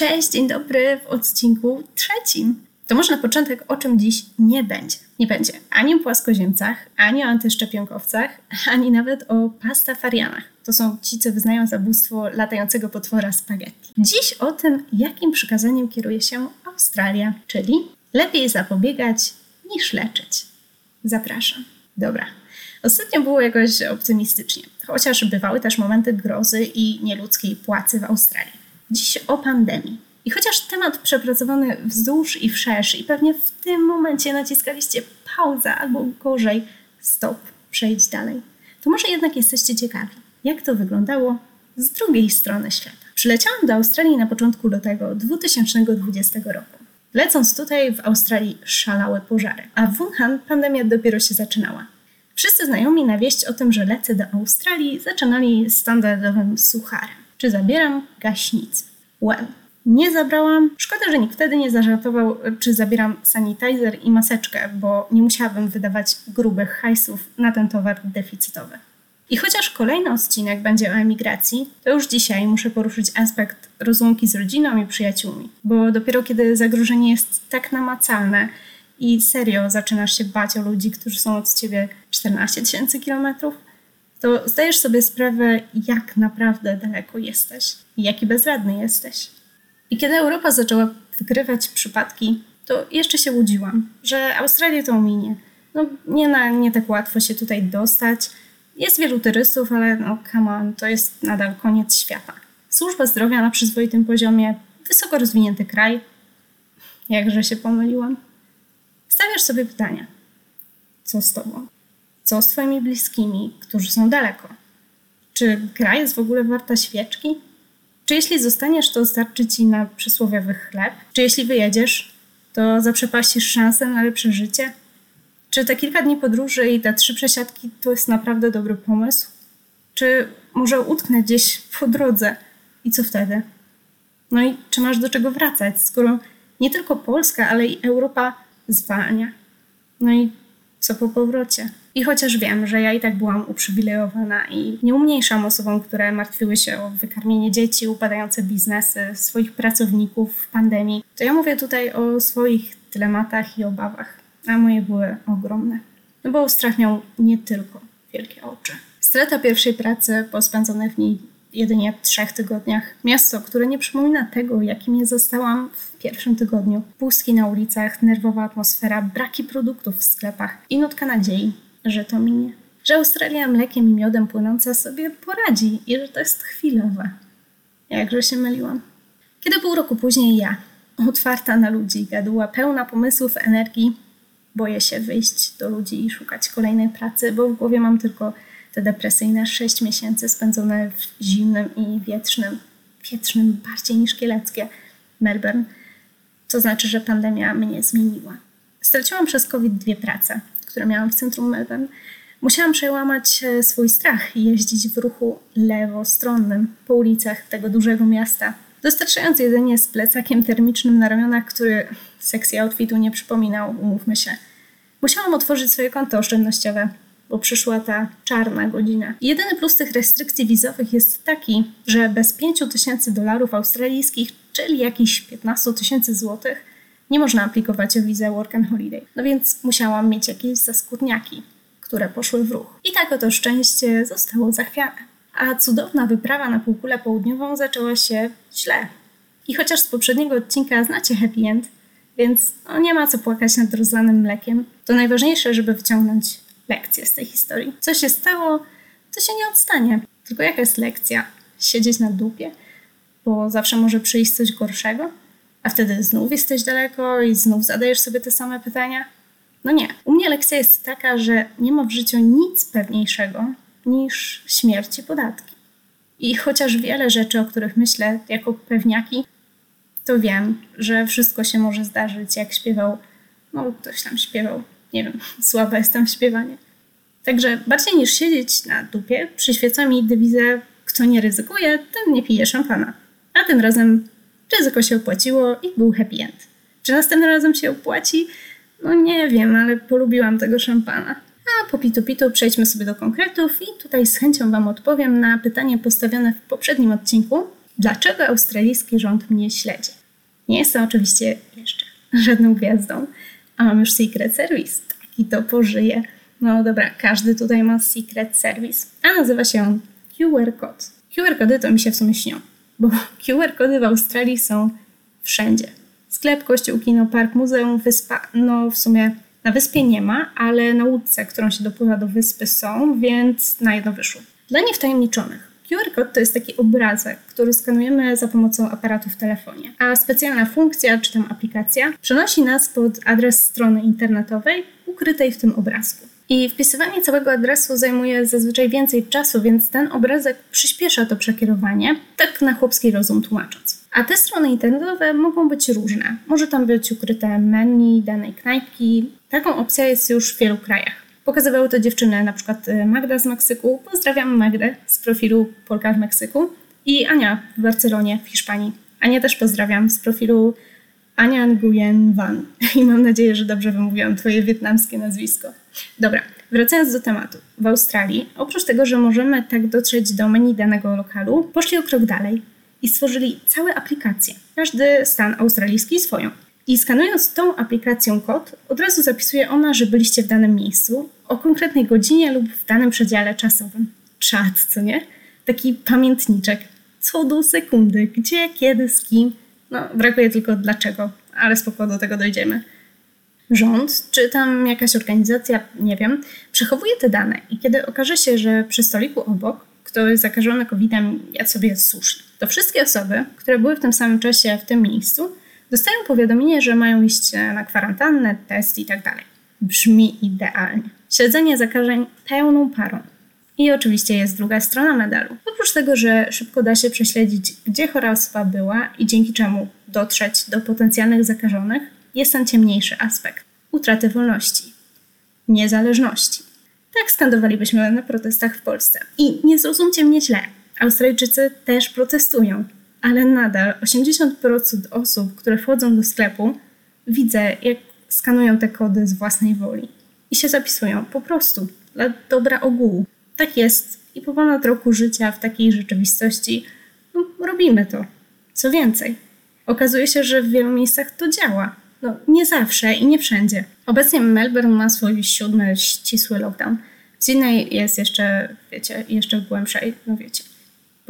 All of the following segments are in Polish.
Cześć, dzień dobry w odcinku trzecim. To może na początek, o czym dziś nie będzie. Nie będzie ani o płaskoziemcach, ani o antyszczepionkowcach, ani nawet o pastafarianach. To są ci, co wyznają zabójstwo latającego potwora spaghetti. Dziś o tym, jakim przykazaniem kieruje się Australia, czyli lepiej zapobiegać niż leczyć. Zapraszam. Dobra. Ostatnio było jakoś optymistycznie, chociaż bywały też momenty grozy i nieludzkiej płacy w Australii. Dziś o pandemii. I chociaż temat przepracowany wzdłuż i wszerz i pewnie w tym momencie naciskaliście pauza albo gorzej stop, przejdź dalej, to może jednak jesteście ciekawi, jak to wyglądało z drugiej strony świata. Przyleciałam do Australii na początku lutego 2020 roku. Lecąc tutaj w Australii szalały pożary, a w Wuhan pandemia dopiero się zaczynała. Wszyscy znajomi na wieść o tym, że lecę do Australii, zaczynali standardowym sucharem. Czy zabieram gaśnicę? Well, nie zabrałam. Szkoda, że nikt wtedy nie zażartował, czy zabieram sanitizer i maseczkę, bo nie musiałabym wydawać grubych hajsów na ten towar deficytowy. I chociaż kolejny odcinek będzie o emigracji, to już dzisiaj muszę poruszyć aspekt rozłąki z rodziną i przyjaciółmi, bo dopiero kiedy zagrożenie jest tak namacalne i serio zaczynasz się bać o ludzi, którzy są od ciebie 14 tysięcy kilometrów, to zdajesz sobie sprawę, jak naprawdę daleko jesteś i jaki bezradny jesteś. I kiedy Europa zaczęła wykrywać przypadki, to jeszcze się łudziłam, że Australia to ominie. No nie, na, nie tak łatwo się tutaj dostać. Jest wielu turystów, ale no come on, to jest nadal koniec świata. Służba zdrowia na przyzwoitym poziomie, wysoko rozwinięty kraj. Jakże się pomyliłam. Stawiasz sobie pytania. Co z tobą? Co z twoimi bliskimi, którzy są daleko? Czy gra jest w ogóle warta świeczki? Czy jeśli zostaniesz, to starczy ci na przysłowiowy chleb? Czy jeśli wyjedziesz, to zaprzepaścisz szansę na lepsze życie? Czy te kilka dni podróży i te trzy przesiadki to jest naprawdę dobry pomysł? Czy może utknę gdzieś po drodze i co wtedy? No i czy masz do czego wracać, skoro nie tylko Polska, ale i Europa zwalnia? No i co po powrocie? I chociaż wiem, że ja i tak byłam uprzywilejowana i nie umniejszam osobom, które martwiły się o wykarmienie dzieci, upadające biznesy, swoich pracowników w pandemii, to ja mówię tutaj o swoich dylematach i obawach, a moje były ogromne. No bo strach miał nie tylko wielkie oczy. Strata pierwszej pracy po spędzonych w niej jedynie trzech tygodniach. Miasto, które nie przypomina tego, jakim je zastałam w pierwszym tygodniu. Pustki na ulicach, nerwowa atmosfera, braki produktów w sklepach i nutka nadziei, że to minie. Że Australia mlekiem i miodem płynąca sobie poradzi i że to jest chwilowe. Jakże się myliłam. Kiedy pół roku później ja, otwarta na ludzi, gaduła, pełna pomysłów, energii, boję się wyjść do ludzi i szukać kolejnej pracy, bo w głowie mam tylko te depresyjne sześć miesięcy spędzone w zimnym i wietrznym, wietrznym bardziej niż kieleckie Melbourne. To znaczy, że pandemia mnie zmieniła. Straciłam przez COVID dwie prace które miałam w centrum Melbourne, musiałam przełamać e, swój strach i jeździć w ruchu lewostronnym po ulicach tego dużego miasta, dostarczając jedynie z plecakiem termicznym na ramionach, który sekcji outfitu nie przypominał, umówmy się. Musiałam otworzyć swoje konto oszczędnościowe, bo przyszła ta czarna godzina. Jedyny plus tych restrykcji wizowych jest taki, że bez 5 tysięcy dolarów australijskich, czyli jakichś 15 tysięcy złotych, nie można aplikować o wizę Work and Holiday. No więc musiałam mieć jakieś zaskórniaki, które poszły w ruch. I tak oto szczęście zostało zachwiane. A cudowna wyprawa na półkulę południową zaczęła się źle. I chociaż z poprzedniego odcinka znacie happy end, więc no nie ma co płakać nad rozlanym mlekiem, to najważniejsze, żeby wyciągnąć lekcję z tej historii. Co się stało, to się nie odstanie. Tylko jaka jest lekcja? Siedzieć na dupie? Bo zawsze może przyjść coś gorszego? a wtedy znów jesteś daleko i znów zadajesz sobie te same pytania? No nie. U mnie lekcja jest taka, że nie ma w życiu nic pewniejszego niż śmierć i podatki. I chociaż wiele rzeczy, o których myślę jako pewniaki, to wiem, że wszystko się może zdarzyć, jak śpiewał, no ktoś tam śpiewał, nie wiem, słaba jestem w śpiewanie. Także bardziej niż siedzieć na dupie, przyświeca mi dewizę, kto nie ryzykuje, ten nie pije szampana. A tym razem ryzyko się opłaciło i był happy end. Czy następnym razem się opłaci? No nie wiem, ale polubiłam tego szampana. A po pitu pitu przejdźmy sobie do konkretów i tutaj z chęcią Wam odpowiem na pytanie postawione w poprzednim odcinku. Dlaczego australijski rząd mnie śledzi? Nie jestem oczywiście jeszcze żadną gwiazdą, a mam już Secret Service. Taki to pożyje. No dobra, każdy tutaj ma Secret Service, a nazywa się on QR Code. QR kody to mi się w sumie śnią, bo QR kody w Australii są wszędzie. Sklep, kościół, kino, park, muzeum, wyspa, no w sumie na wyspie nie ma, ale na łódce, którą się dopływa do wyspy są, więc na jedno wyszło. Dla niewtajemniczonych. QR kod to jest taki obrazek, który skanujemy za pomocą aparatu w telefonie, a specjalna funkcja czy tam aplikacja przenosi nas pod adres strony internetowej ukrytej w tym obrazku. I wpisywanie całego adresu zajmuje zazwyczaj więcej czasu, więc ten obrazek przyspiesza to przekierowanie, tak na chłopski rozum tłumacząc. A te strony internetowe mogą być różne. Może tam być ukryte menu danej knajpki. Taką opcją jest już w wielu krajach. Pokazywały to dziewczyny, na przykład y, Magda z Meksyku. Pozdrawiam Magdę z profilu Polka w Meksyku i Ania w Barcelonie w Hiszpanii. Ania też pozdrawiam z profilu Ania Nguyen Van i mam nadzieję, że dobrze wymówiłam Twoje wietnamskie nazwisko. Dobra, wracając do tematu. W Australii, oprócz tego, że możemy tak dotrzeć do menu danego lokalu, poszli o krok dalej i stworzyli całe aplikacje. Każdy stan australijski swoją. I skanując tą aplikacją kod, od razu zapisuje ona, że byliście w danym miejscu, o konkretnej godzinie lub w danym przedziale czasowym. Czat, co nie? Taki pamiętniczek. Co do sekundy, gdzie, kiedy, z kim. No, brakuje tylko dlaczego, ale spoko, do tego dojdziemy. Rząd, czy tam jakaś organizacja, nie wiem, przechowuje te dane i kiedy okaże się, że przy stoliku obok ktoś zakażony COVID-em jadł sobie sushi, to wszystkie osoby, które były w tym samym czasie w tym miejscu, dostają powiadomienie, że mają iść na kwarantannę, test i tak dalej. Brzmi idealnie. Śledzenie zakażeń pełną parą. I oczywiście jest druga strona medalu. Oprócz tego, że szybko da się prześledzić, gdzie chora osoba była i dzięki czemu dotrzeć do potencjalnych zakażonych, jest ten ciemniejszy aspekt utraty wolności, niezależności. Tak skandowalibyśmy na protestach w Polsce. I nie zrozumcie mnie źle, Australijczycy też protestują, ale nadal 80% osób, które wchodzą do sklepu, widzę, jak skanują te kody z własnej woli i się zapisują po prostu dla dobra ogółu. Tak jest i po ponad roku życia w takiej rzeczywistości no, robimy to. Co więcej, okazuje się, że w wielu miejscach to działa. No, nie zawsze i nie wszędzie. Obecnie Melbourne ma swój siódmy ścisły lockdown. W Sydney jest jeszcze, wiecie, jeszcze głębszej, no wiecie,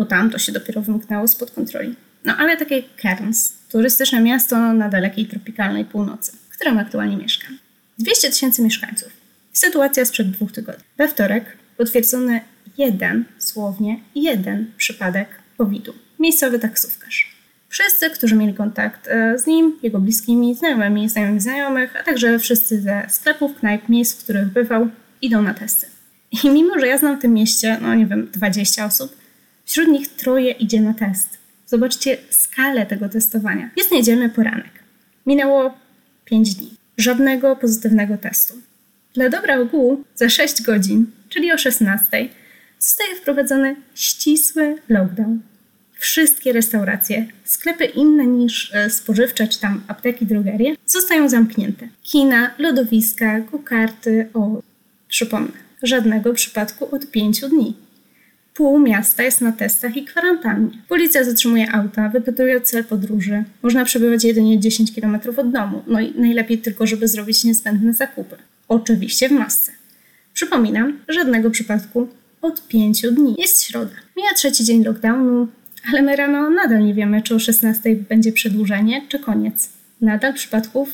bo tam to się dopiero wymknęło spod kontroli. No ale takie Cairns, turystyczne miasto na dalekiej tropikalnej północy, w którym aktualnie mieszkam. 200 tysięcy mieszkańców. Sytuacja sprzed dwóch tygodni. We wtorek potwierdzony jeden, słownie jeden przypadek COVID-u. Miejscowy taksówkarz. Wszyscy, którzy mieli kontakt e, z nim, jego bliskimi, znajomymi, znajomych znajomych, a także wszyscy ze sklepów, knajp, miejsc, w których bywał, idą na testy. I mimo, że ja znam w tym mieście, no nie wiem, 20 osób, wśród nich troje idzie na test. Zobaczcie skalę tego testowania. Jest niedzielny poranek. Minęło 5 dni. Żadnego pozytywnego testu. Dla dobra ogółu za 6 godzin, czyli o 16, zostaje wprowadzony ścisły lockdown. Wszystkie restauracje, sklepy inne niż e, spożywcze czy tam apteki, drogerie zostają zamknięte. Kina, lodowiska, kukarty, o, przypomnę, żadnego przypadku od 5 dni. Pół miasta jest na testach i kwarantannie. Policja zatrzymuje auta, wypytuje cel podróży. Można przebywać jedynie 10 km od domu, no i najlepiej tylko, żeby zrobić niezbędne zakupy. Oczywiście w masce. Przypominam, żadnego przypadku od 5 dni. Jest środa. Mija trzeci dzień lockdownu, ale my rano nadal nie wiemy, czy o 16 będzie przedłużenie, czy koniec. Nadal przypadków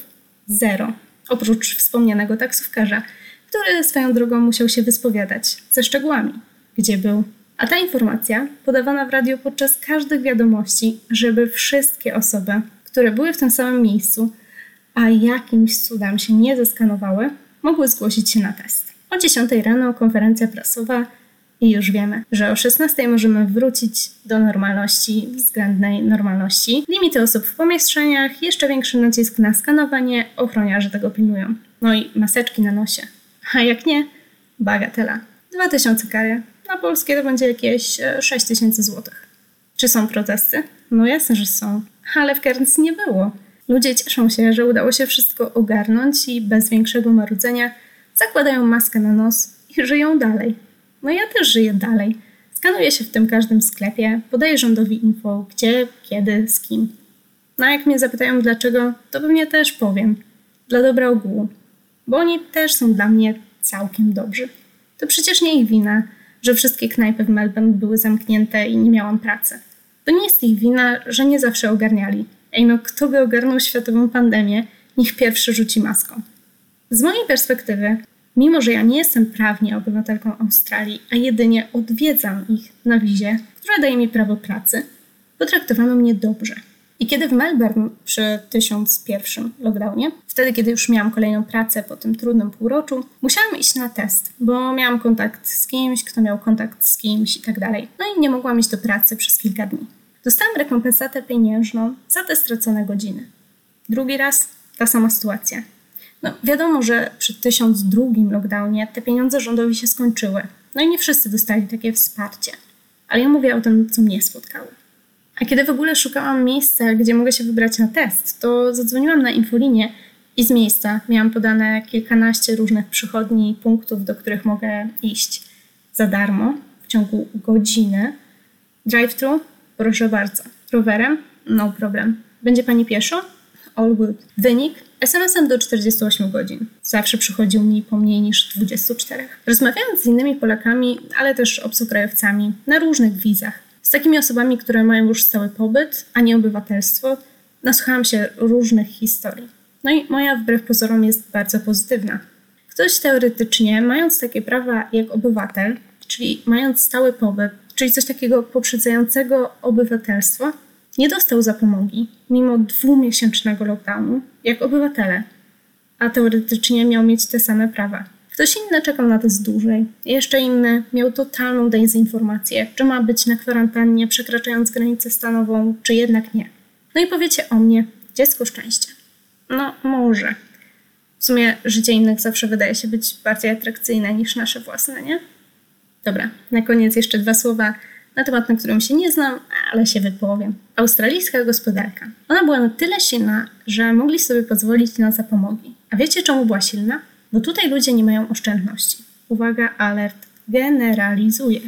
zero. Oprócz wspomnianego taksówkarza, który swoją drogą musiał się wyspowiadać ze szczegółami, gdzie był. A ta informacja podawana w radiu podczas każdych wiadomości, żeby wszystkie osoby, które były w tym samym miejscu, a jakimś cudem się nie zeskanowały, mogły zgłosić się na test. O 10 rano konferencja prasowa i już wiemy, że o 16 możemy wrócić do normalności, względnej normalności. Limity osób w pomieszczeniach, jeszcze większy nacisk na skanowanie, ochroniarze tego pilnują. No i maseczki na nosie. A jak nie, bagatela. 2000 kary. Na polskie to będzie jakieś 6000 e, złotych. Czy są protesty? No jasne, że są. Ale w Cairns nie było. Ludzie cieszą się, że udało się wszystko ogarnąć i bez większego marudzenia zakładają maskę na nos i żyją dalej. No ja też żyję dalej. Skanuje się w tym każdym sklepie, podaje rządowi info, gdzie, kiedy, z kim. No a jak mnie zapytają dlaczego, to pewnie też powiem. Dla dobra ogółu. Bo oni też są dla mnie całkiem dobrzy. To przecież nie ich wina, że wszystkie knajpy w Melbourne były zamknięte i nie miałam pracy. To nie jest ich wina, że nie zawsze ogarniali. Ej no, kto by ogarnął światową pandemię, niech pierwszy rzuci maską. Z mojej perspektywy, mimo że ja nie jestem prawnie obywatelką Australii, a jedynie odwiedzam ich na wizie, która daje mi prawo pracy, potraktowano mnie dobrze. I kiedy w Melbourne przy 1001 lockdownie, wtedy kiedy już miałam kolejną pracę po tym trudnym półroczu, musiałam iść na test, bo miałam kontakt z kimś, kto miał kontakt z kimś i tak dalej. No i nie mogłam iść do pracy przez kilka dni. Dostałam rekompensatę pieniężną za te stracone godziny. Drugi raz ta sama sytuacja. No, wiadomo, że przy 1002 lockdownie te pieniądze rządowi się skończyły. No i nie wszyscy dostali takie wsparcie. Ale ja mówię o tym, co mnie spotkało. A kiedy w ogóle szukałam miejsca, gdzie mogę się wybrać na test, to zadzwoniłam na infolinię i z miejsca miałam podane kilkanaście różnych przychodni i punktów, do których mogę iść za darmo w ciągu godziny. Drive-thru? Proszę bardzo. Rowerem? No problem. Będzie pani pieszo? All good. Wynik? SMS-em do 48 godzin. Zawsze przychodził mi po mniej niż 24. Rozmawiając z innymi Polakami, ale też obcokrajowcami na różnych wizach, takimi osobami, które mają już stały pobyt, a nie obywatelstwo, nasłuchałam się różnych historii. No i moja wbrew pozorom jest bardzo pozytywna. Ktoś teoretycznie, mając takie prawa jak obywatel, czyli mając stały pobyt, czyli coś takiego poprzedzającego obywatelstwo, nie dostał zapomogi, mimo dwumiesięcznego lockdownu, jak obywatele, a teoretycznie miał mieć te same prawa. Ktoś inny czekał na test dłużej, jeszcze inny miał totalną dezinformację, czy ma być na kwarantannie przekraczając granicę stanową, czy jednak nie. No i powiecie o mnie, dziecko szczęścia. No, może. W sumie życie innych zawsze wydaje się być bardziej atrakcyjne niż nasze własne, nie? Dobra, na koniec jeszcze dwa słowa na temat, na którym się nie znam, ale się wypowiem. Australijska gospodarka. Ona była na tyle silna, że mogli sobie pozwolić na zapomogi. A wiecie, czemu była silna? Bo tutaj ludzie nie mają oszczędności. Uwaga, alert, generalizuje.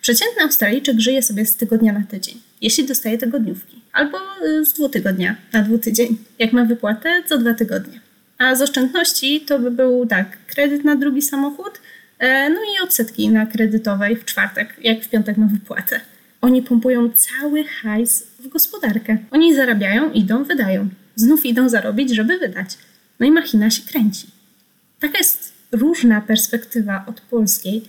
Przeciętny Australijczyk żyje sobie z tygodnia na tydzień, jeśli dostaje tygodniówki, albo y, z dwutygodnia na dwutydzień, jak ma wypłatę co dwa tygodnie. A z oszczędności to by był tak, kredyt na drugi samochód, e, no i odsetki na kredytowej w czwartek, jak w piątek ma wypłatę. Oni pompują cały hajs w gospodarkę. Oni zarabiają, idą, wydają. Znów idą zarobić, żeby wydać. No i machina się kręci. Taka jest różna perspektywa od polskiej,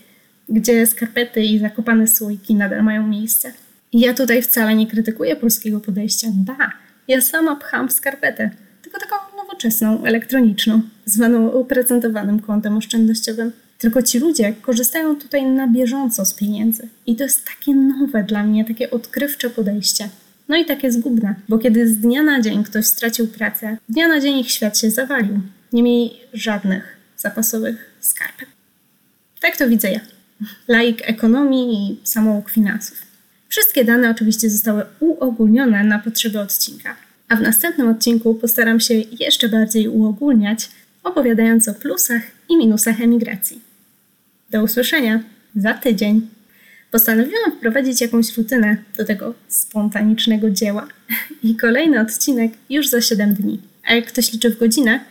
gdzie skarpety i zakopane słoiki nadal mają miejsce. Ja tutaj wcale nie krytykuję polskiego podejścia. Ba, ja sama pcham w skarpetę, tylko taką nowoczesną, elektroniczną, zwaną oprocentowanym kontem oszczędnościowym. Tylko ci ludzie korzystają tutaj na bieżąco z pieniędzy. I to jest takie nowe dla mnie, takie odkrywcze podejście. No i takie zgubne, bo kiedy z dnia na dzień ktoś stracił pracę, dnia na dzień ich świat się zawalił. Nie mieli żadnych zapasowych skarpet. Tak to widzę ja. Laik ekonomii i samouk finansów. Wszystkie dane oczywiście zostały uogólnione na potrzeby odcinka, a w następnym odcinku postaram się jeszcze bardziej uogólniać, opowiadając o plusach i minusach emigracji. Do usłyszenia za tydzień. Postanowiłam wprowadzić jakąś rutynę do tego spontanicznego dzieła i kolejny odcinek już za 7 dni. A jak ktoś liczy w godzinach,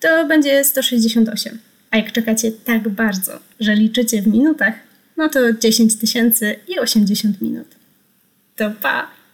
to będzie 168. A jak czekacie tak bardzo, że liczycie w minutach, no to 10 tysięcy i 80 minut. To pa!